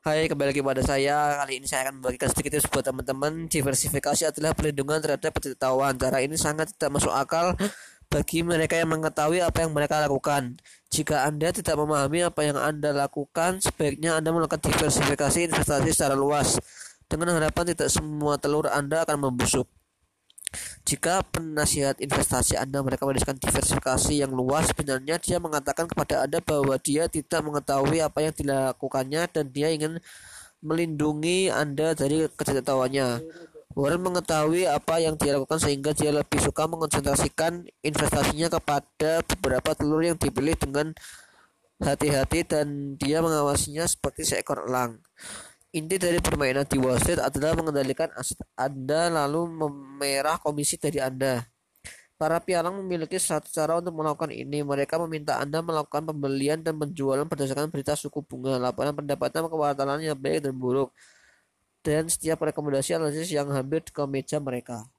Hai, kembali lagi pada saya. Kali ini saya akan membagikan sedikit tips buat teman-teman. Diversifikasi adalah perlindungan terhadap ketidaktahuan. Cara ini sangat tidak masuk akal bagi mereka yang mengetahui apa yang mereka lakukan. Jika Anda tidak memahami apa yang Anda lakukan, sebaiknya Anda melakukan diversifikasi investasi secara luas. Dengan harapan tidak semua telur Anda akan membusuk. Jika penasihat investasi Anda mereka menuliskan diversifikasi yang luas, sebenarnya dia mengatakan kepada Anda bahwa dia tidak mengetahui apa yang dilakukannya dan dia ingin melindungi Anda dari ketidaktahuannya. Warren mengetahui apa yang dia lakukan sehingga dia lebih suka mengonsentrasikan investasinya kepada beberapa telur yang dipilih dengan hati-hati dan dia mengawasinya seperti seekor elang. Inti dari permainan di Wall Street adalah mengendalikan aset Anda lalu memerah komisi dari Anda. Para pialang memiliki satu cara untuk melakukan ini. Mereka meminta Anda melakukan pembelian dan penjualan berdasarkan berita suku bunga, laporan pendapatan kewartanan yang baik dan buruk, dan setiap rekomendasi analisis yang hampir ke meja mereka.